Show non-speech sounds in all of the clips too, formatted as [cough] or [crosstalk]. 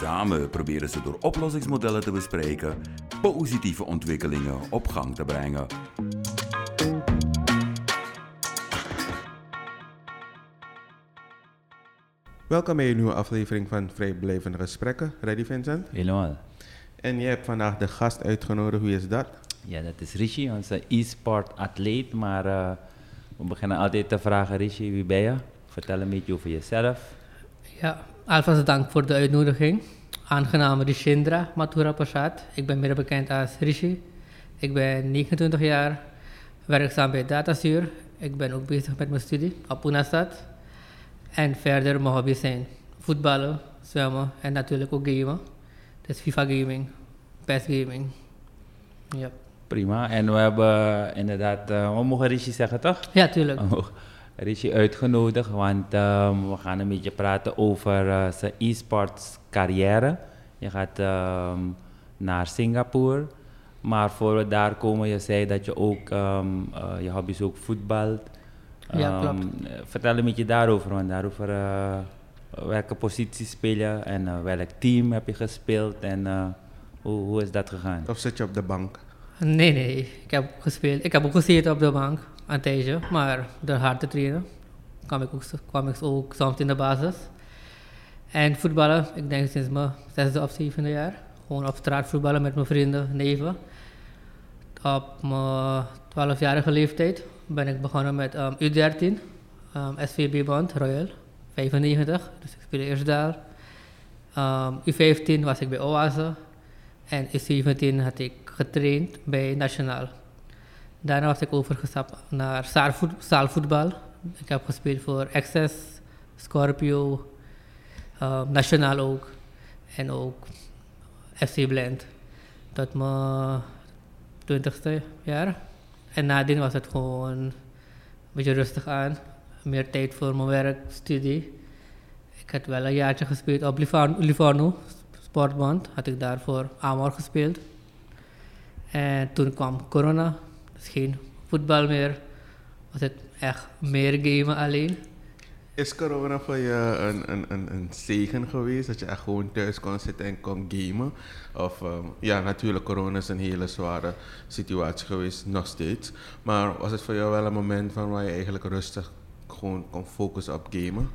Samen proberen ze door oplossingsmodellen te bespreken positieve ontwikkelingen op gang te brengen. Welkom bij een nieuwe aflevering van Vrijblijvende Gesprekken. Ready Vincent? Helemaal. En je hebt vandaag de gast uitgenodigd. Wie is dat? Ja, dat is Rishi, onze e-sport atleet. Maar uh, we beginnen altijd te vragen, Rishi, wie ben je? Vertel een beetje over jezelf. Ja, alvast dank voor de uitnodiging. Aangenaam Rishindra Mathura Prasad. Ik ben meer bekend als Rishi. Ik ben 29 jaar, werkzaam bij Datasuur. Ik ben ook bezig met mijn studie op Unastad. En verder mijn hobby's zijn voetballen, zwemmen en natuurlijk ook gamen. Dus FIFA gaming, PES gaming. Ja. Prima. En we hebben inderdaad, uh, we mogen Rishi zeggen toch? Ja, tuurlijk. Oh, Rishi uitgenodigd, want um, we gaan een beetje praten over uh, zijn e-sports carrière. Je gaat um, naar Singapore. Maar voor we daar komen, je zei dat je ook, um, uh, je hobby's ook voetbalt. Ja, klopt. vertel een beetje daarover, want daarover uh, welke positie speel je en uh, welk team heb je gespeeld en uh, hoe, hoe is dat gegaan? Of zit je op de bank? Nee, nee, ik heb gespeeld. Ik heb ook gezeten op de bank tijdje, maar door hard te trainen kwam ik ook, soms in de basis. En voetballen, ik denk sinds mijn zesde of zevende jaar. Gewoon op straat voetballen met mijn vrienden, neven. Op mijn twaalfjarige leeftijd ben ik begonnen met um, U13, um, SVB Bond, Royal, 95. Dus ik speelde eerst daar. Um, U15 was ik bij Oase. En U17 had ik getraind bij Nationaal. Daarna was ik overgestapt naar zaalvoetbal. Ik heb gespeeld voor Access, Scorpio, uh, Nationaal ook. En ook FC Blend. Tot mijn twintigste jaar. En nadien was het gewoon een beetje rustig aan. Meer tijd voor mijn werk, studie. Ik had wel een jaartje gespeeld op Livorno, Sportband. Had ik daar voor Amor gespeeld. En toen kwam corona. Dus geen voetbal meer. Was het echt meer gamen alleen. Is corona voor je een, een, een, een zegen geweest? Dat je echt gewoon thuis kon zitten en kon gamen? Of um, ja, natuurlijk, corona is een hele zware situatie geweest, nog steeds. Maar was het voor jou wel een moment van waar je eigenlijk rustig gewoon kon focussen op gamen?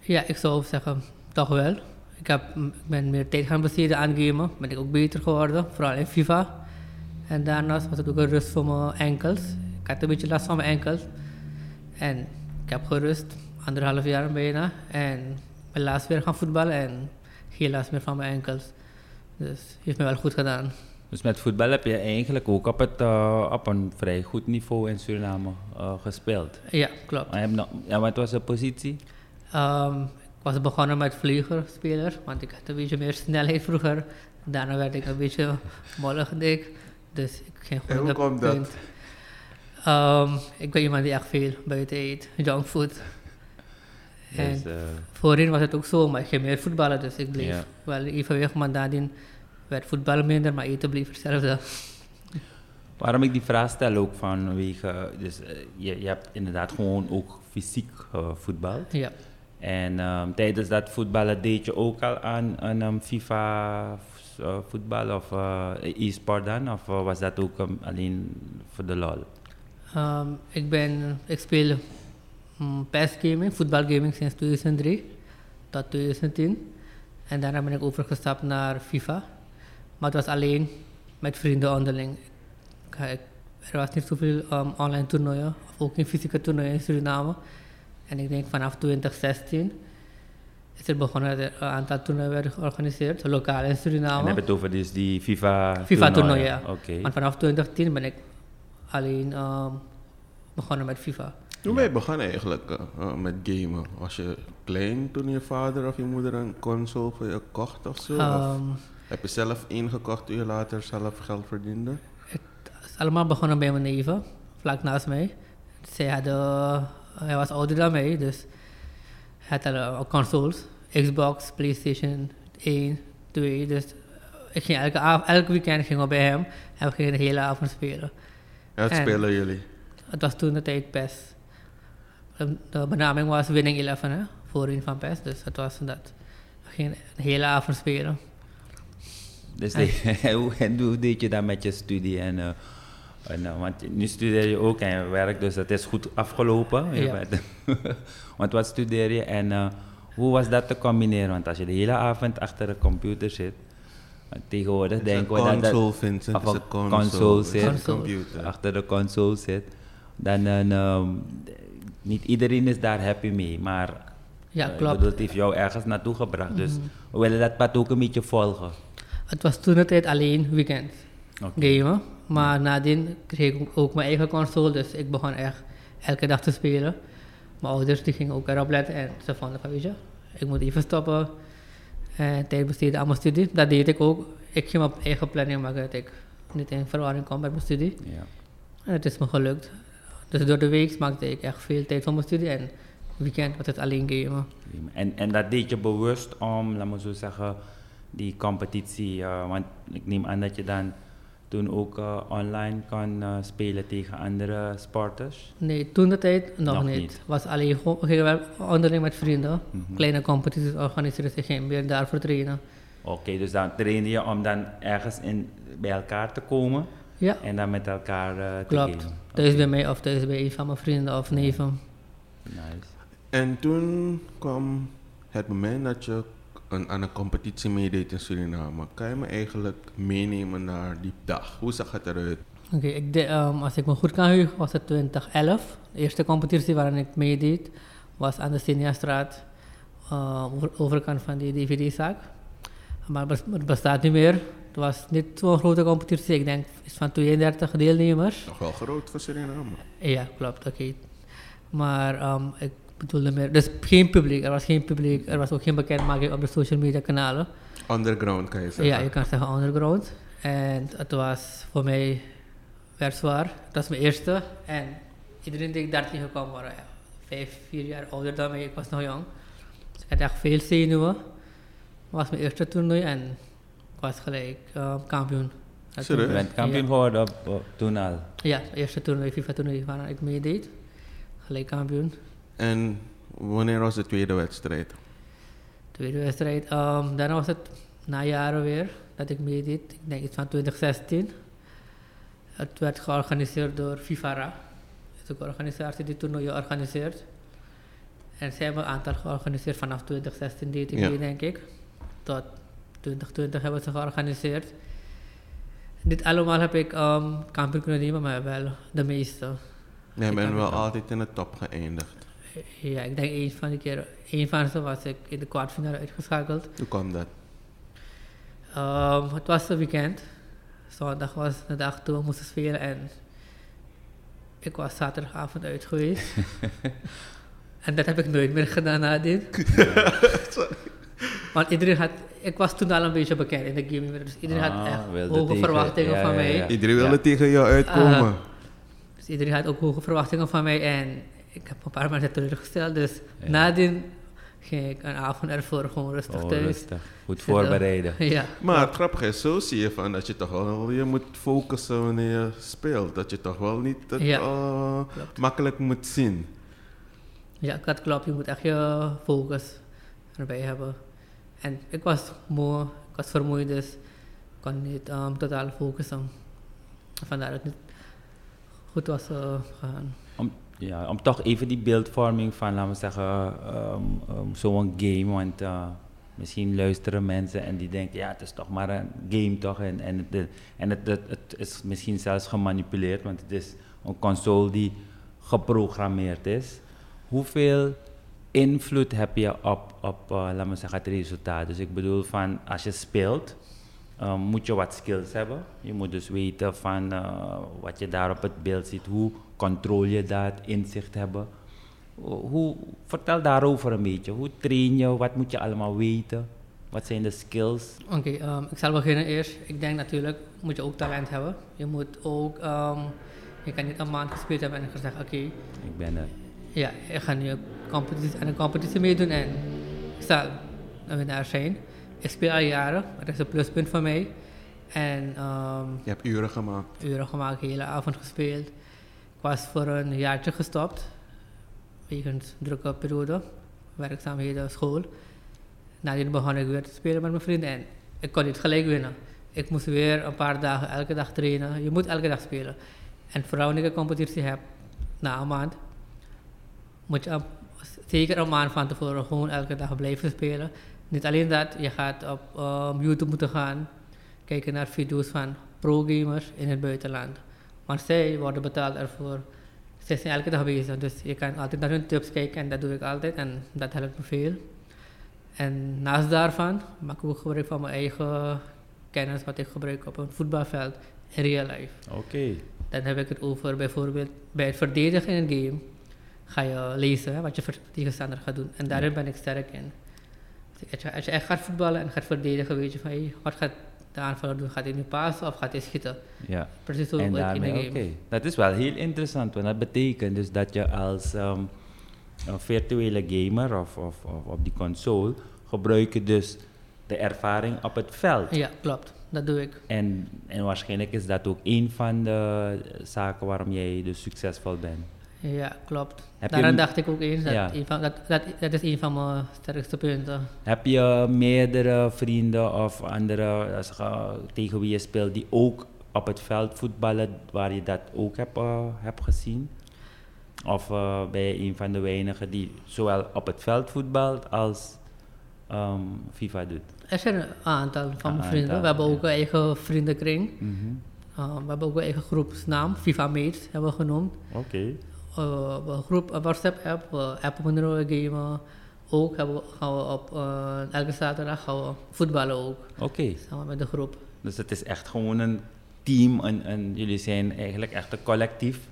Ja, ik zou zeggen, toch wel. Ik, heb, ik ben meer tijd gaan besteden aan gamen. Ben ik ook beter geworden, vooral in FIFA. En daarnaast was het ook een rust voor mijn enkels. Ik had een beetje last van mijn enkels. En ik heb gerust, anderhalf jaar bijna. En ben laatst weer gaan voetballen en geen last meer van mijn enkels. Dus heeft me wel goed gedaan. Dus met voetbal heb je eigenlijk ook op, het, uh, op een vrij goed niveau in Suriname uh, gespeeld? Ja, klopt. Ja, wat was de positie? Um, ik was begonnen met vliegerspeler, want ik had een beetje meer snelheid vroeger. Daarna werd ik een beetje mollig dik. Dus ik ging En hoe komt dat? Um, ik ben iemand die echt veel buiten eet, junkfood. En Dus, uh, voorheen was het ook zo, maar ik ging meer voetballen, dus ik bleef Ja. wel evenwicht. Maar nadien werd voetballen minder, maar eten bleef hetzelfde. [laughs] waarom ik die vraag stel ook vanwege, dus uh, je, je hebt inderdaad gewoon ook fysiek gevoetbald. Ja. En um, tijdens dat voetballen deed je ook al aan, aan um, FIFA uh, voetbal of uh, e-sport dan? Of uh, was dat ook um, alleen voor de lol? Um, ik, ben, ik speel um, PES gaming, voetbalgaming sinds 2003 tot 2010. En daarna ben ik overgestapt naar FIFA. Maar het was alleen met vrienden onderling. Er was niet zoveel um, online toernooien, of ook geen fysieke toernooien in Suriname. En ik denk vanaf 2016 is er begonnen dat er een aantal toernooien werden georganiseerd, lokaal in Suriname. En heb je het over dus die FIFA FIFA-toernooien, ja. Oké. Maar vanaf 2010 ben ik alleen um, begonnen met FIFA. Hoe ben je begonnen eigenlijk uh, uh, met gamen? Was je klein toen je vader of je moeder een console voor je kocht of zo? Of? Um, Heb je zelf ingekocht toen je later zelf geld verdiende? Het is allemaal begonnen bij mijn neven, vlak naast mij. Zij hadden, hij was ouder dan mij, dus hij had al, uh, consoles. Xbox, Playstation 1, 2. Dus ik ging elke, av- elke weekend ging we bij hem en we gingen de hele avond spelen. Ja, wat En- spelen jullie? Het was toen de tijd PES. De, de benaming was Winning Eleven, hè, voorin van PES. Dus het was dat. We gingen de hele avond spelen. Dus de- hoe, en hoe deed je dat met je studie? En, eh, en, eh, want nu studeer je ook en je werkt, dus het is goed afgelopen. Ja. [laughs] want wat studeer je en eh, hoe was dat te combineren? Want als je de hele avond achter een computer zit, eh, tegenwoordig denken we dat dat console, Vincent. of een console. console Het is zit. computer. achter de console zit, dan ehm, niet iedereen is daar happy mee. Maar Ja, ik klopt. bedoel, het heeft jou ergens naartoe gebracht. Dus we willen dat pad ook een beetje volgen. Het was toen de tijd alleen weekend Oké. gamen. Maar nadien kreeg ik ook mijn eigen console. Dus ik begon echt elke dag te spelen. Mijn ouders die gingen ook erop letten. En ze vonden van, weet je, ik moet even stoppen. En tijd besteden aan mijn studie. Dat deed ik ook. Ik ging op eigen planning maken dat ik niet in verwarring kwam met mijn studie. Ja. En het is me gelukt. Dus door de week maakte ik echt veel tijd voor mijn studie. En weekend was het alleen gamen. En, en dat deed je bewust om, laat me zo zeggen, die competitie. eh, want ik neem aan dat je dan toen ook eh, online kan eh, spelen tegen andere sporters. Nee, toen de tijd nog, Nog niet. niet. Was alleen gewoon, we onderling met vrienden. Mhm. Kleine competities organiseren, ik ging meer daarvoor trainen. Oké, dus dan trainde je om dan ergens in, bij elkaar te komen Ja, en dan met elkaar eh, te klopt. gamen. Thuis bij mij of thuis bij een van mijn vrienden of neven. Nice. En toen kwam het moment dat je een, aan een competitie meedeed in Suriname. Kan je me eigenlijk meenemen naar die dag? Hoe zag het eruit? Oké, ik de- ehm, als ik me goed kan heugen was het 2011. De eerste competitie waarin ik meedeed was aan de Seniastraat, uh, over, overkant van die DVD-zaak. Maar het bestaat niet meer. Het was niet zo'n grote competitie, ik denk iets van 32 deelnemers. Nog wel groot voor Suriname. Ja, klopt, oké. Maar ehm, ik bedoelde meer, dus geen publiek, er was geen publiek, er was ook geen bekendmaking op de social media kanalen. Underground kan je zeggen. Ja, je kan zeggen underground. En het was voor mij werd zwaar. Het was mijn eerste. En iedereen die ik daar tegenkwam waren vijf, vier jaar ouder dan mij. Ik was nog jong. Dus ik had echt veel zenuwen. Het was mijn eerste toernooi en ik was gelijk eh, kampioen. Dat Serieus? Je toernooi. bent kampioen geworden op, op- toen al. Ja, het eerste toernooi, FIFA-toernooi waarin ik meedeed. Gelijk kampioen. En wanneer was de tweede wedstrijd? Tweede wedstrijd, ehm, daarna was het na jaren weer dat ik meedeed. Ik denk iets van 2016. Het werd georganiseerd door FIFARA. Dat is ook een organisatie die toernooien organiseert. En zij hebben een aantal georganiseerd vanaf 2016 deed ik Ja. mee, denk ik. Tot 2020 hebben ze georganiseerd. Dit allemaal heb ik ehm kampioen kunnen nemen, maar wel de meeste. Jij Ik heb wel altijd in de top geëindigd. Ja, ik denk één van die keer, één van ze was ik in de kwartfinale uitgeschakeld. Hoe kwam dat? Ehm, het was een weekend. Zondag was de dag toen we moesten spelen en ik was zaterdagavond uit geweest. [laughs] en dat heb ik nooit meer gedaan nadien. [laughs] Want iedereen had, ik was toen al een beetje bekend in de gaming, wereld, dus iedereen Ah, had echt wilde hoge tegen- verwachtingen ja, van ja, mij. ja. Iedereen wilde Ja. tegen jou uitkomen. Ah. Dus iedereen had ook hoge verwachtingen van mij en ik heb een paar mensen teleurgesteld. Dus Ja. nadien ging ik een avond ervoor gewoon rustig Oh, thuis. rustig. Goed voorbereiden. [laughs] Ja, maar het grappige is, zo zie je van dat je toch wel je moet focussen wanneer je speelt. Dat je toch wel niet het, Ja, eh, makkelijk moet zien. Ja, dat klopt. Je moet echt je focus erbij hebben. En ik was moe, ik was vermoeid, dus ik kon niet um, totaal focussen. Vandaar dat het niet goed was eh, gegaan. Ja, om toch even die beeldvorming van, laten we zeggen, ehm, ehm, zo'n game. Want eh, misschien luisteren mensen en die denken, ja, het is toch maar een game toch? En, en, het, de- en het, het, het is misschien zelfs gemanipuleerd, want het is een console die geprogrammeerd is. Hoeveel invloed heb je op, op eh, laten we zeggen, het resultaat? Dus ik bedoel van, als je speelt, um, moet je wat skills hebben. Je moet dus weten van eh, wat je daar op het beeld ziet, hoe controle je dat, inzicht hebben. Hoe, hoe- vertel daarover een beetje. Hoe train je, wat moet je allemaal weten? Wat zijn de skills? Oké, ehm, ik zal beginnen eerst. Ik denk natuurlijk moet je ook talent hebben. Je moet ook, ehm, je kan niet een maand gespeeld hebben en gezegd, oké, Ik ben er. ja, ik ga nu een competitie, aan een competitie meedoen en ik zal een winnaar zijn. Ik speel al jaren, dat is een pluspunt voor mij. En ehm, Je hebt uren gemaakt. uren gemaakt, de hele avond gespeeld. Ik was voor een jaartje gestopt, wegens drukke periode, werkzaamheden, school. Nadien begon ik weer te spelen met mijn vrienden en ik kon niet gelijk winnen. Ik moest weer een paar dagen elke dag trainen. Je moet elke dag spelen. En vooral wanneer ik een competitie heb, na een maand, moet je zeker een maand van tevoren gewoon elke dag blijven spelen. Niet alleen dat, je gaat op ehm, YouTube moeten gaan, kijken naar video's van pro-gamers in het buitenland. Maar zij worden betaald ervoor. Zij zijn elke dag bezig, dus je kan altijd naar hun tips kijken en dat doe ik altijd en dat helpt me veel. En naast daarvan maak ik ook gebruik van mijn eigen kennis wat ik gebruik op een voetbalveld in real life. Oké. Dan heb ik het over bijvoorbeeld bij het verdedigen in een game ga je lezen wat je tegenstander gaat doen. En daarin ben ik sterk in. Als je, echt gaat voetballen en gaat verdedigen, weet je van hey, wat gaat de aanvaller doen? Gaat hij nu passen of gaat hij schieten? Ja. Precies zo in de game. oké. Dat is wel heel interessant, want dat betekent dus dat je als ehm, een virtuele gamer of, of, of op die console gebruik je dus de ervaring op het veld. Ja, klopt. Dat doe ik. En, en waarschijnlijk is dat ook een van de zaken waarom jij dus succesvol bent. Ja, klopt. Heb Daaraan dacht ik ook eens. Dat, Ja. een van, dat, dat, dat is een van mijn sterkste punten. Heb je meerdere vrienden of andere tegen wie je speelt die ook op het veld voetballen, waar je dat ook hebt, eh, hebt gezien? Of eh, ben je een van de weinigen die zowel op het veld voetbalt als ehm, FIFA doet? Er zijn een aantal van mijn vrienden. aantal, We hebben ook een eigen vriendenkring. Mhm. Uh, we hebben ook een eigen groepsnaam, FIFA Mates hebben we genoemd. Oké. Uh, een groep, een WhatsApp-app, we appen wanneer we gamen. Ook hebben we, gaan we op uh, elke zaterdag gaan we voetballen ook, Oké. samen met de groep. Dus het is echt gewoon een team en, en jullie zijn eigenlijk echt een collectief.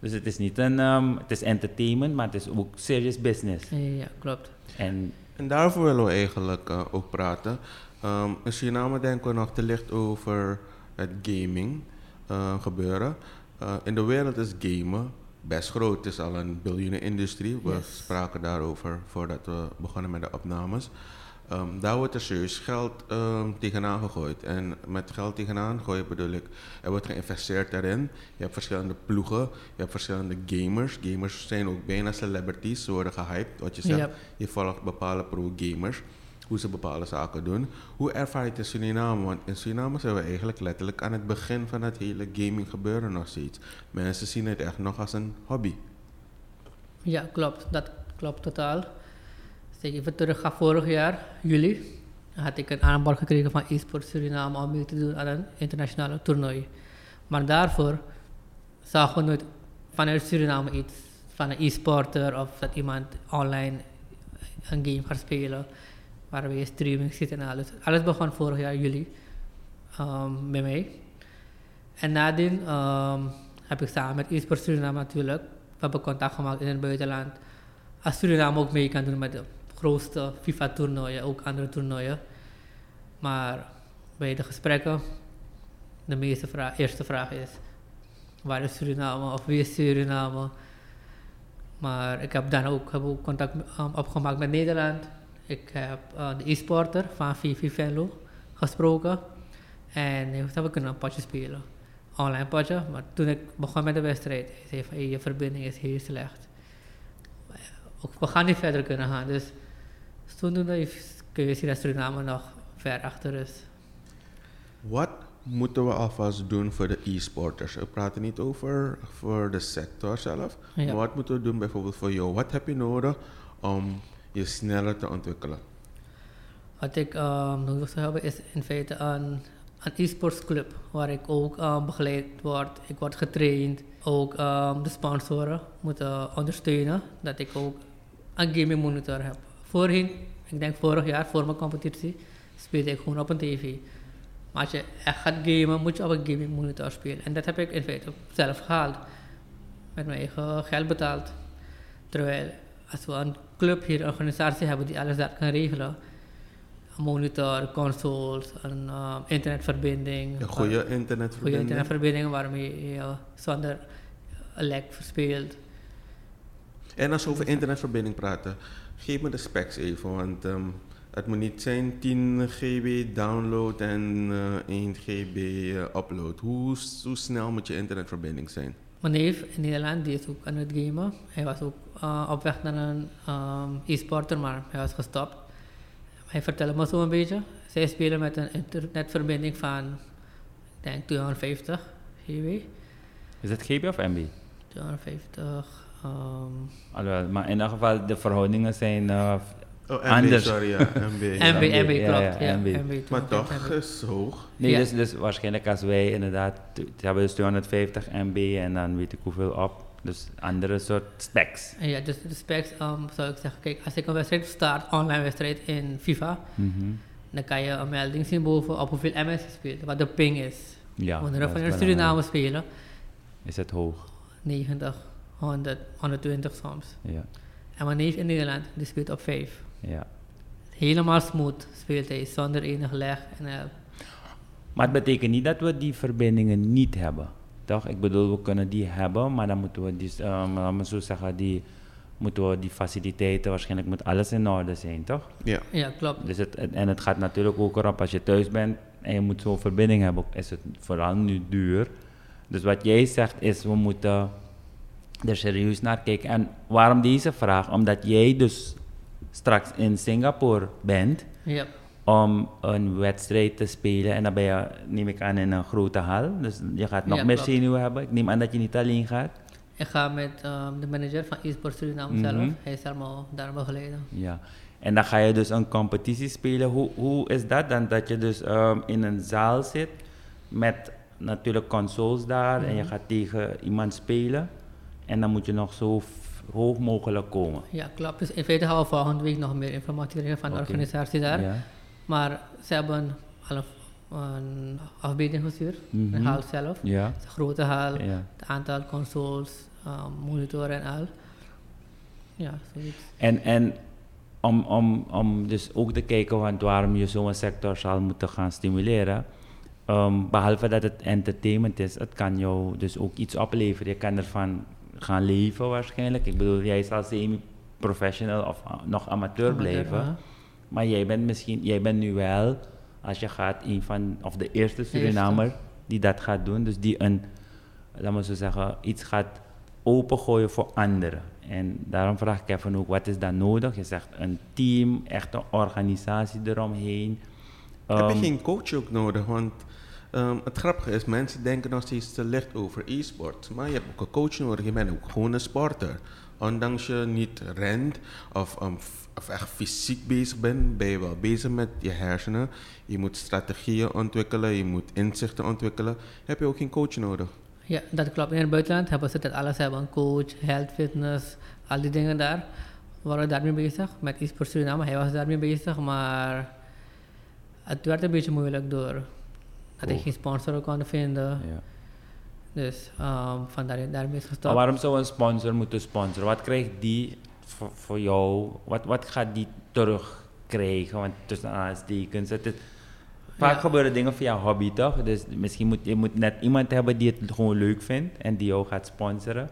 Dus het is niet een, ehm, het is entertainment, maar het is ook serious business. Ja, klopt. En En daarvoor willen we eigenlijk eh, ook praten. Ehm in Suriname denken we nog te licht over het gaming eh, gebeuren. Eh, in de wereld is gamen best groot. Het is al een biljoenen-industrie. We Yes. spraken daarover voordat we begonnen met de opnames. Ehm, daar wordt er serieus geld ehm, tegenaan gegooid. En met geld tegenaan gooien bedoel ik, er wordt geïnvesteerd daarin. Je hebt verschillende ploegen, je hebt verschillende gamers. Gamers zijn ook bijna celebrities, ze worden gehyped. Wat je zegt, je volgt bepaalde pro-gamers, hoe ze bepaalde zaken doen. Hoe ervaar je het in Suriname? Want in Suriname zijn we eigenlijk letterlijk aan het begin van het hele gaming gebeuren nog steeds. Mensen zien het echt nog als een hobby. Ja, klopt. Dat klopt totaal. Als ik even terug ga vorig jaar, juli, had ik een aanbod gekregen van eSport Suriname om mee te doen aan een internationale toernooi. Maar daarvoor zagen we nooit vanuit Suriname iets van een e-sporter of dat iemand online een game gaat spelen waar we streaming zitten en alles. Alles begon vorig jaar juli um, bij mij. En nadien ehm, heb ik samen met eSport Suriname natuurlijk, we hebben contact gemaakt in het buitenland. Als Suriname ook mee kan doen met de grootste FIFA-toernooien, ook andere toernooien. Maar bij de gesprekken, de meeste eerste vraag is, waar is Suriname of wie is Suriname? Maar ik heb dan ook, heb ook contact um, opgemaakt met Nederland. Ik heb uh, de e-sporter van VV Venlo gesproken. En we kunnen een potje spelen. Online potje. Maar toen ik begon met de wedstrijd, hij zei van hey, je verbinding is heel slecht. We gaan niet verder kunnen gaan. Dus zodoende kun je zien dat Suriname nog ver achter is. Wat moeten we alvast doen voor de e-sporters? We praten niet over voor de sector zelf. Ja. Maar wat moeten we doen bijvoorbeeld voor jou? Wat heb je nodig om je sneller te ontwikkelen? Wat ik um, nodig zou hebben is in feite een, een e-sports club waar ik ook um, begeleid word. Ik word getraind. Ook um, de sponsoren moeten ondersteunen. Dat ik ook een gaming monitor heb. Voorheen, ik denk vorig jaar voor mijn competitie, speelde ik gewoon op een tv. Maar als je echt gaat gamen, moet je op een gaming monitor spelen. En dat heb ik in feite zelf gehaald. Met mijn eigen geld betaald. Terwijl als we een club hier, een organisatie hebben die alles dat kan regelen, een monitor, consoles, een uh, internetverbinding. Een goede Goede internetverbinding. internetverbinding waarmee je zonder een lek verspeelt. En als we over internetverbinding praten, geef me de specs even, want ehm, het moet niet zijn 10 GB download en eh 1 GB eh, upload. Hoe, hoe snel moet je internetverbinding zijn? Mijn neef in Nederland die is ook aan het gamen. Hij was ook uh, op weg naar een um, e-sporter, maar hij was gestopt. Hij vertelde me zo een beetje. Zij spelen met een internetverbinding van, ik denk 250 GB. Is het GB of MB? 250. Um, Alhoewel, maar in ieder geval, de verhoudingen zijn uh, Oh, MB, Anders. sorry, ja, MB. [laughs] MB, MB, ja, klopt. ja, Ja, MB. MB. Maar 250 toch MB. is hoog. Nee, Ja. dus, dus waarschijnlijk als wij inderdaad, ze hebben dus 250 MB en dan weet ik hoeveel op. Dus andere soort specs. Ja, dus de specs um, zou ik zeggen, kijk, als ik een wedstrijd start, online wedstrijd in FIFA, Mhm. dan kan je een melding zien boven op hoeveel MS je speelt, wat de ping is. Ja, Wanneer we in. Suriname spelen, Is het hoog? 90, 100, 120 soms. Ja, En mijn neef in Nederland, die speelt op 5. ja. Helemaal smooth speelt hij, zonder enig leg. En, eh, Maar het betekent niet dat we die verbindingen niet hebben. Toch? Ik bedoel, we kunnen die hebben, maar dan moeten we die, um, laat me zo zeggen, die, moeten we die faciliteiten, waarschijnlijk moet alles in orde zijn, toch? Ja. ja, klopt. Dus het, het- en het gaat natuurlijk ook erop, als je thuis bent en je moet zo'n verbinding hebben, is het vooral nu duur. Dus wat jij zegt is, we moeten er serieus naar kijken. En waarom deze vraag? Omdat jij dus straks in Singapore bent Ja, om een wedstrijd te spelen. En dan ben je, neem ik aan, in een grote hal. Dus je gaat nog Ja, meer klopt. zenuwen hebben. Ik neem aan dat je niet alleen gaat. ik ga met ehm, de manager van eSport Suriname Mhm. zelf, hij zal me daar begeleiden. Ja. En dan ga je dus een competitie spelen. Hoe, hoe is dat dan? Dat je dus ehm, in een zaal zit met natuurlijk consoles daar en je Mhm. gaat tegen iemand spelen. En dan moet je nog zo hoog mogelijk komen. Ja, klopt. Dus in feite gaan we volgende week nog meer informatie krijgen van de organisatie daar. Ja. Maar ze hebben al een, een afbeelding gestuurd, Mhm. de hal zelf. Ja. Een grote hal, ja. het aantal consoles, um, monitoren en al. Ja, zoiets. En, en om, om, om dus ook te kijken want waarom je zo'n sector zal moeten gaan stimuleren. ehm, behalve dat het entertainment is, het kan jou dus ook iets opleveren. Je kan ervan gaan leven waarschijnlijk. Ik bedoel, jij zal semi-professional of ah, nog amateur Amateur, blijven. ja. Maar jij bent misschien, jij bent nu wel, als je gaat, een van, of de eerste Surinamer die dat gaat doen. Dus die een, laat me zo zeggen, iets gaat opengooien voor anderen. En daarom vraag ik even ook, wat is dan nodig? Je zegt een team, echt een organisatie eromheen. Heb Ehm, je geen coach ook nodig? Want ehm, het grappige is, mensen denken nog steeds te licht over e-sport. Maar je hebt ook een coach nodig, je bent ook gewoon een sporter. Ondanks je niet rent of, ehm, of echt fysiek bezig bent, ben je wel bezig met je hersenen. Je moet strategieën ontwikkelen, je moet inzichten ontwikkelen. Heb je ook geen coach nodig? Ja, dat klopt. In het buitenland hebben ze dat alles hebben. Een coach, health, fitness, al die dingen daar. We waren daarmee bezig. Met eSport Suriname, hij was daarmee bezig. Maar het werd een beetje moeilijk door dat ik Oh. geen sponsor kon vinden. ja. Dus um, vandaar dat daarmee is Maar gestopt. waarom zou een sponsor moeten sponsoren? Wat krijgt die voor, voor jou? Wat, wat gaat die terugkrijgen? Want tussen aanstekens, het is, vaak Ja. gebeuren dingen via hobby toch? Dus misschien moet je moet net iemand hebben die het gewoon leuk vindt en die jou gaat sponsoren.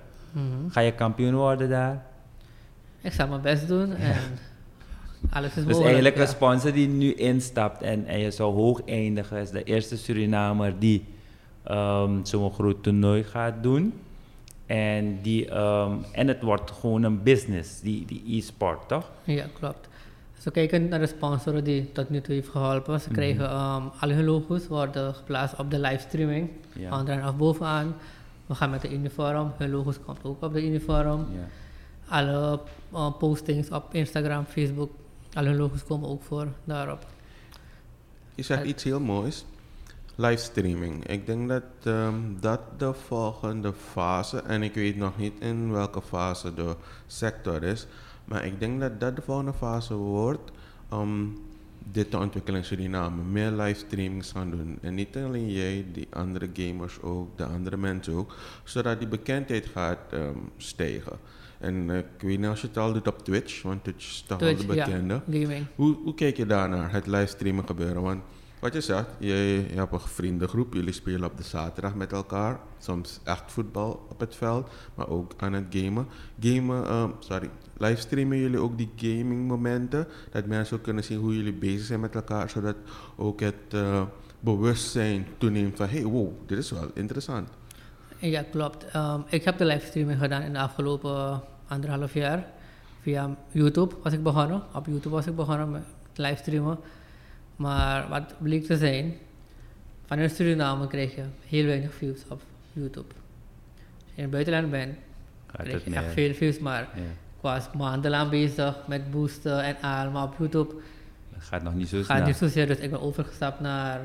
Ga je kampioen worden daar? Ik zal mijn best doen en [laughs] alles is Dus eigenlijk ja. een sponsor die nu instapt en, en je zou hoog eindigen, is de eerste Surinamer die ehm, zo'n groot toernooi gaat doen. En, die, ehm, en het wordt gewoon een business, die, die e-sport, toch? Ja, klopt. Als we kijken naar de sponsoren die tot nu toe heeft geholpen, ze Mhm. krijgen um, al hun logo's worden geplaatst op de livestreaming. Ja. Onderaan of bovenaan. We gaan met de uniform, hun logo's komt ook op de uniform. Ja. Alle uh, postings op Instagram, Facebook, al hun logo's komen ook voor daarop. Je zegt iets heel moois. Livestreaming. Ik denk dat ehm, dat de volgende fase, en ik weet nog niet in welke fase de sector is, maar ik denk dat dat de volgende fase wordt om dit te ontwikkelen in Suriname. Meer livestreamings gaan doen. En niet alleen jij, die andere gamers ook, de andere mensen ook. Zodat die bekendheid gaat ehm, stijgen. En ik weet niet als je het al doet op Twitch, want Twitch is toch wel de ja, bekende. gaming. Hoe, hoe kijk je daarnaar, het livestreamen gebeuren? Want wat je zegt, je, je hebt een vriendengroep, jullie spelen op de zaterdag met elkaar. Soms echt voetbal op het veld, maar ook aan het gamen. Gamen, ehm, sorry, livestreamen jullie ook die gaming momenten? Dat mensen ook kunnen zien hoe jullie bezig zijn met elkaar, zodat ook het eh, bewustzijn toeneemt van, hey, wow, dit is wel interessant. Ja, klopt. Ehm, ik heb de livestreaming gedaan in de afgelopen anderhalf jaar. Via YouTube was ik begonnen. Op YouTube was ik begonnen met livestreamen. Maar wat bleek te zijn, vanuit Suriname krijg je heel weinig views op YouTube. Als je in het buitenland bent, Gaat het je echt veel views. Maar Ja. ik was maandenlang bezig met boosten en al. Maar op YouTube Het gaat nog niet zo gaat snel. niet zozeer. Dus ik ben overgestapt naar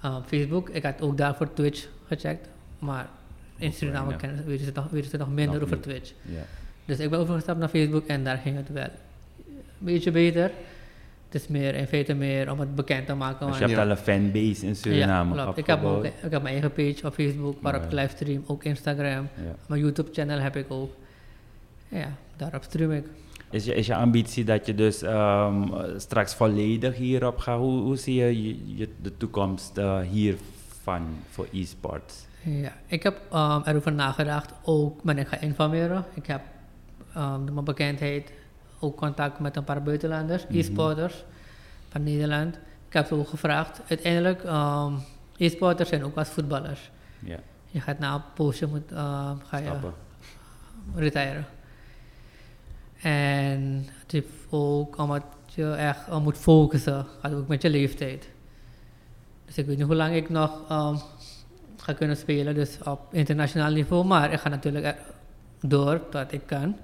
ehm, Facebook. Ik had ook daarvoor Twitch gecheckt. Maar in Suriname weten, ze nog, minder Nog over. Twitch. Ja. Dus ik ben overgestapt naar Facebook en daar ging het wel een beetje beter. Het is meer, in feite meer om het bekend te maken. Dus je hebt al een fanbase in Suriname ja, klopt. Ik heb, ook, ik heb mijn eigen page op Facebook waarop ik Ja. livestream, ook Instagram. Ja. Mijn YouTube channel heb ik ook. Ja, daarop stream ik. Is, je, is je ambitie dat je dus ehm, eh, straks volledig hierop gaat? Hoe, hoe zie je, je, je- de toekomst eh, hiervan voor e-sports? Ja, ik heb um, erover nagedacht, ook ben ik gaan informeren. Ik heb um, door mijn bekendheid ook contact met een paar buitenlanders, Mhm. e-sporters van Nederland. Ik heb ze ook gevraagd. Uiteindelijk, um, e-sporters zijn ook als voetballers. Je gaat na een poosje moet, um, ga je stappen. retiren. En het is ook omdat je echt uh, moet focussen, gaat ook met je leeftijd. Dus ik weet niet hoe lang ik nog um, ga kunnen spelen, dus op internationaal niveau, maar ik ga natuurlijk door tot ik kan.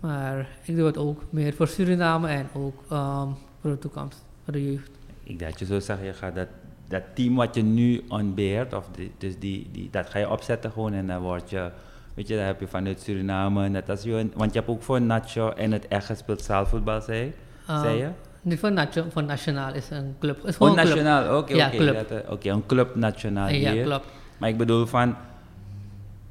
Maar ik doe het ook meer voor Suriname en ook um, voor de toekomst, voor de jeugd. Ik dacht je zo zeggen, je gaat dat, dat team wat je nu ontbeert, of die, dus die, die, dat ga je opzetten gewoon en dan word je, weet je, dan heb je vanuit Suriname, net als je, want je hebt ook voor Nacho en het echt gespeeld zaalvoetbal, zei, Um, zei je? Niet voor, nation, voor nationaal is een club. Is Oh, club. nationaal, oké, Ja, oké. club. Oké, een club nationaal Ja, hier. klopt. Maar ik bedoel van,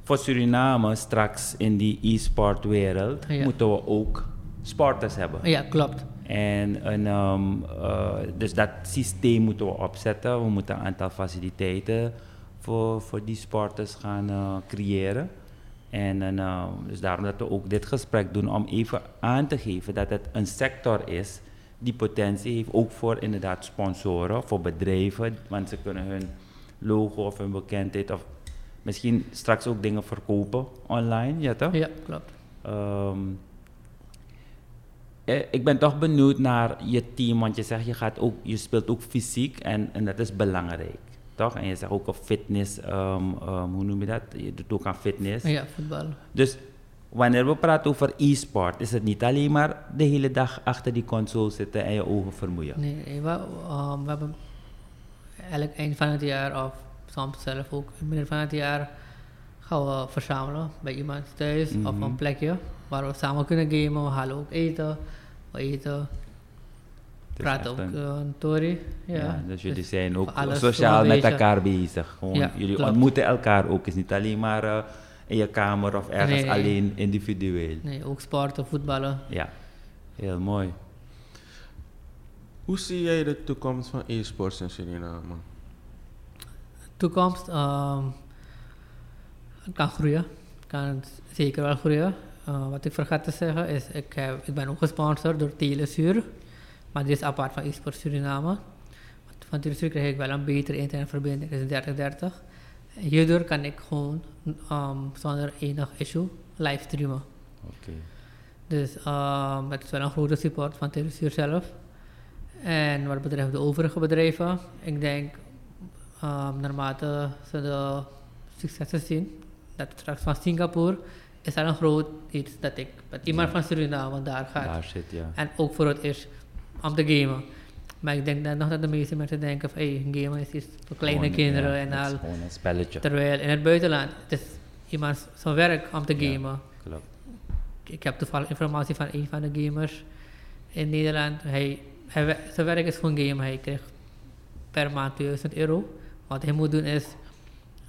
voor Suriname straks in die e-sport wereld, Ja. moeten we ook sporters hebben. Ja, klopt. En een, ehm, eh, dus dat systeem moeten we opzetten. We moeten een aantal faciliteiten voor, voor die sporters gaan eh, creëren. En een, eh, dus daarom dat we ook dit gesprek doen om even aan te geven dat het een sector is die potentie heeft, ook voor inderdaad sponsoren, voor bedrijven, want ze kunnen hun logo of hun bekendheid of misschien straks ook dingen verkopen online, ja toch? Ja, klopt. Ehm, eh, ik ben toch benieuwd naar je team, want je zegt je, gaat ook, je speelt ook fysiek en, en dat is belangrijk. Toch? En je zegt ook op fitness, ehm, hoe noem je dat? Je doet ook aan fitness. Ja, voetbal. Dus wanneer we praten over e-sport, is het niet alleen maar de hele dag achter die console zitten en je ogen vermoeien. Nee, nee we, um, we hebben elk eind van het jaar, of soms zelf ook in het midden van het jaar, gaan we verzamelen bij iemand thuis of Mhm. een plekje waar we samen kunnen gamen. We halen ook eten, we eten, praten ook een- eh, een tori. Ja, Ja, dus jullie zijn ook sociaal met elkaar bezig. Gewoon, Ja, jullie klopt. ontmoeten elkaar ook. Het is niet alleen maar eh, in je kamer of ergens Nee. alleen individueel. Nee, ook sporten, voetballen. Ja, heel mooi. Hoe zie jij de toekomst van e-sports in Suriname? Toekomst, het kan groeien. Kan zeker wel groeien. Eh, wat ik vergat te zeggen is, ik, heb, ik ben ook gesponsord door Telesuur. Maar dit is apart van eSport Suriname. Van Telesuur krijg ik wel een betere internetverbinding, dat is 3030. En Hierdoor kan ik gewoon ehm, zonder enig issue livestreamen. Oké. Dus ehm het is wel een grote support van Telesuur zelf. En wat betreft de overige bedrijven, ik denk naarmate ze de successen zien, dat straks van Singapore is al een groot iets dat ik met iemand van Suriname daar gaat. Daar zit, ja. En ook voor het eerst om te gamen. Maar ik denk dan nog dat de meeste mensen denken van hey, gamen is iets voor kleine Gewoon, kinderen ja, en het is al. gewoon een spelletje. Terwijl in het buitenland, het is iemand zijn werk om te Ja. gamen. Klopt. Ik heb toevallig informatie van een van de gamers in Nederland. Hij, hij, zijn werk is gewoon game. Hij krijgt per maand 2000 euro. Wat hij moet doen is,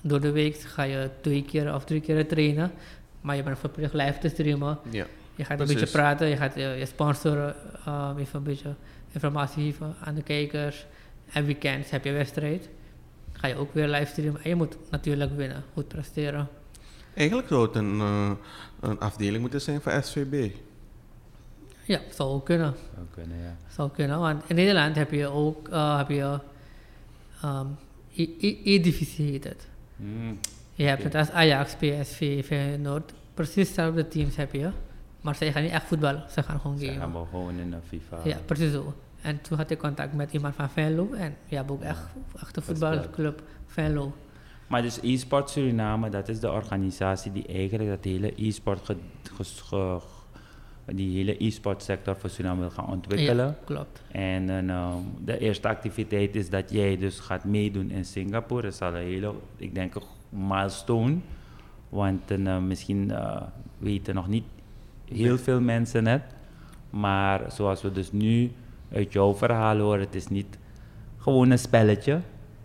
door de week ga je twee keer of drie keer trainen. Maar je bent verplicht live te streamen. Ja. Je gaat een Precies. beetje praten, je gaat je, je sponsoren uh, even een beetje informatie geven aan de kijkers. En weekends heb je wedstrijd. Ga je ook weer livestreamen. En je moet natuurlijk winnen, goed presteren. Eigenlijk zou het een, eh, een afdeling moeten zijn van SVB. Ja, zou ook kunnen. Zou kunnen, ja. Zou kunnen, want in Nederland heb je ook uh, heb je, um, E- E- E-divisie. Hmm. Je hebt Oké. het als Ajax, PSV, Feyenoord. Precies dezelfde teams heb je. Maar zij gaan niet echt voetballen, ze gaan gewoon Ze gamen. gaan wel gewoon in de FIFA. Ja, precies zo. En toen had ik contact met iemand van Venlo. En we hebben ook echt, echt een voetbalclub Venlo. Maar dus e-sport Suriname, dat is de organisatie die eigenlijk dat hele e-sport ge- ge- die hele e-sport sector voor Suriname wil gaan ontwikkelen. Ja, klopt. En een, ehm, de eerste activiteit is dat jij dus gaat meedoen in Singapore. Dat is al een hele, ik denk een milestone. Want eh, misschien eh, weten nog niet heel veel mensen het. Maar zoals we dus nu uit jouw verhaal horen, het is niet gewoon een spelletje.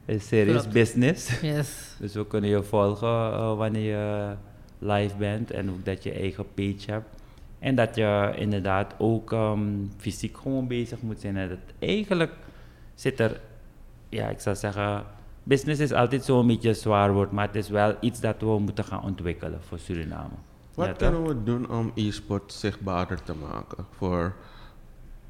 Het is serious Klopt. business. Yes. [laughs] Dus we kunnen je volgen eh, wanneer je live bent en ook dat je eigen page hebt. En dat je inderdaad ook ehm, fysiek gewoon bezig moet zijn. En dat eigenlijk zit er, ja, ik zou zeggen, business is altijd zo'n beetje een zwaar woord, maar het is wel iets dat we moeten gaan ontwikkelen voor Suriname. Wat Ja, kunnen we doen om e-sport zichtbaarder te maken voor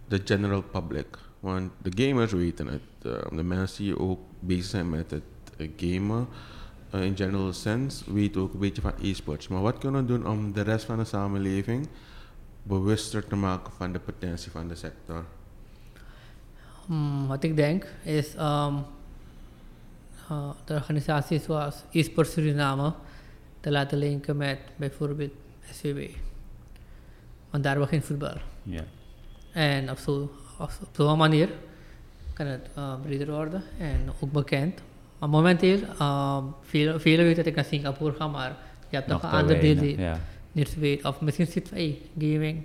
de general public? Want de gamers weten het. eh, de mensen die ook bezig zijn met het eh, gamen, eh, in general sense, weten ook een beetje van e-sports. Maar wat kunnen we doen om de rest van de samenleving bewuster te maken van de potentie van de sector? Hmm, wat ik denk is ehm, uh, de organisaties zoals eSport Suriname te laten linken met bijvoorbeeld SVB. Want daar begint voetbal. Ja. En op zo'n manier kan het uh, breder worden en ook bekend. Maar momenteel, uh, velen velen weten dat ik naar Singapore ga, maar je hebt nog, Nog een te ander deel ja. Niet weet. Of misschien zit van, hey, gaming.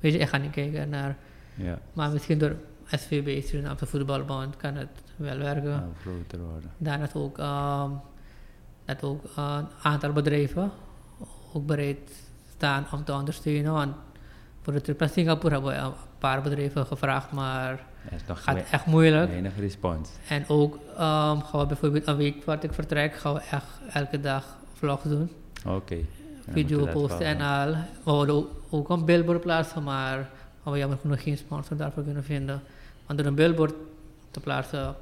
Weet je, ik ga niet kijken naar... Ja. Maar misschien door SVB, Surinaamse Voetbalbond, kan het wel werken. Nou, groter worden. Daarnaast ook, um, dat ook uh, een aantal bedrijven ook bereid staan om te ondersteunen. Want voor de trip naar Singapore hebben we een paar bedrijven gevraagd, maar nog gaat echt moeilijk. weinig respons. En ook um, gaan we bijvoorbeeld een week voordat ik vertrek, gaan we echt elke dag vlogs doen. Oké. Video posten en al. We wilden ook, een billboard plaatsen, maar we jammer genoeg geen sponsor daarvoor kunnen vinden. Want door een billboard te plaatsen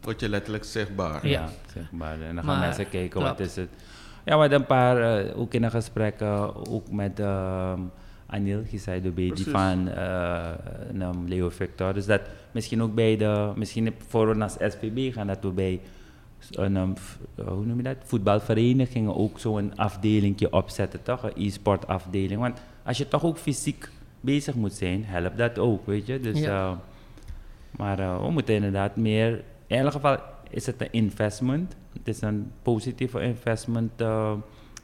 Word je letterlijk zichtbaar. Ja. Maar. En dan gaan Maar, mensen kijken wat is het. Ja, we hadden een paar, ook in een gesprek, ook met ehm Anil Gisai Dubé, die van Leo Victor. Dus dat misschien ook bij de, misschien voor we naar SPB gaan, dat we bij een, um, f- eh, hoe noem je dat, voetbalverenigingen ook zo'n afdelingje opzetten, toch? Een e-sport afdeling. Want als je toch ook fysiek bezig moet zijn, helpt dat ook, weet je. Dus, Ja. eh, maar eh, we moeten inderdaad meer, in elk geval is het een investment. Het is een positieve investment eh,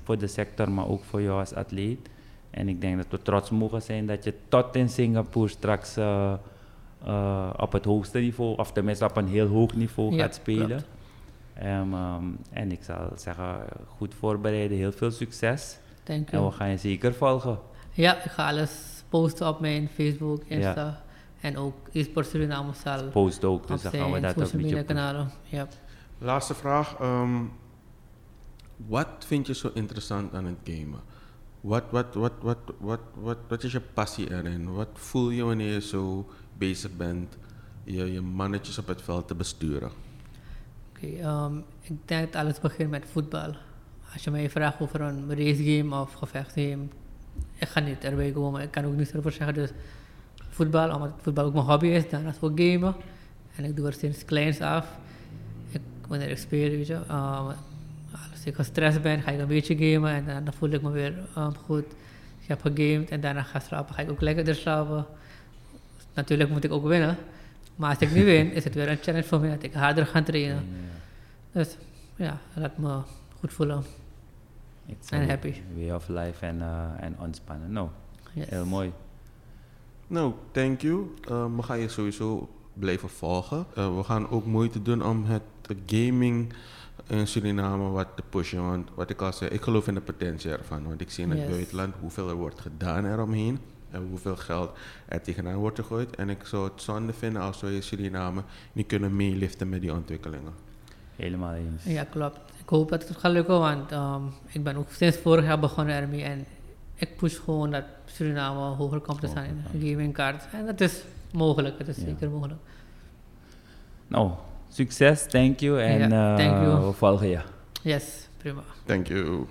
voor de sector, maar ook voor jou als atleet. En ik denk dat we trots mogen zijn dat je tot in Singapore straks op het hoogste niveau, of tenminste op een heel hoog niveau Ja, gaat spelen. klopt. Ehm, ehm, en ik zal zeggen, goed voorbereiden, heel veel succes. Thank En we gaan je zeker volgen. Ja, ik ga alles posten op mijn Facebook, Insta. En ook eSport Suriname zal Post ook, dus dan gaan we dat ook een beetje kanalen. Ja. Laatste vraag. ehm, wat vind je zo interessant aan het gamen? Wat, wat, wat, wat, wat, wat, wat is je passie erin? Wat voel je wanneer je zo bezig bent je, je mannetjes op het veld te besturen? Oké, ehm, ik denk dat alles begint met voetbal. Als je mij vraagt over een racegame of gevechtsgame, ik ga niet erbij komen. Ik kan ook niets erover zeggen. Dus voetbal, omdat voetbal ook mijn hobby is, daarnaast ook gamen. En ik doe er sinds kleins af. Ik, wanneer ik speel, weet je, ehm, als ik gestrest ben, ga ik een beetje gamen en dan, voel ik me weer ehm, goed. Ik heb gegamed en daarna ga ik slapen, ga ik ook lekkerder slapen. Natuurlijk moet ik ook winnen. Maar als ik nu win, is het weer een challenge voor mij dat ik harder ga trainen. Dus ja, dat laat me goed voelen. It's En happy. Way of life en, eh, en ontspannen. Nou, Yes. heel mooi. Nou, thank you. Ehm, we gaan je sowieso blijven volgen. Eh, we gaan ook moeite doen om het gaming in Suriname wat te pushen. Want wat ik al zei, ik geloof in de potentie ervan. Want ik zie in het Yes. buitenland hoeveel er wordt gedaan eromheen. En hoeveel geld er tegenaan wordt gegooid. En ik zou het zonde vinden als we in Suriname niet kunnen meeliften met die ontwikkelingen. Helemaal eens. Ja, klopt. Ik hoop dat het gaat lukken, want ehm, ik ben ook sinds vorig jaar begonnen ermee. En ik push gewoon dat Suriname hoger komt te staan in de gamingkaart. En dat is mogelijk, het is Ja. zeker mogelijk. Nou, succes, thank you en Ja, eh, you. we volgen je. Yes, prima. Thank you.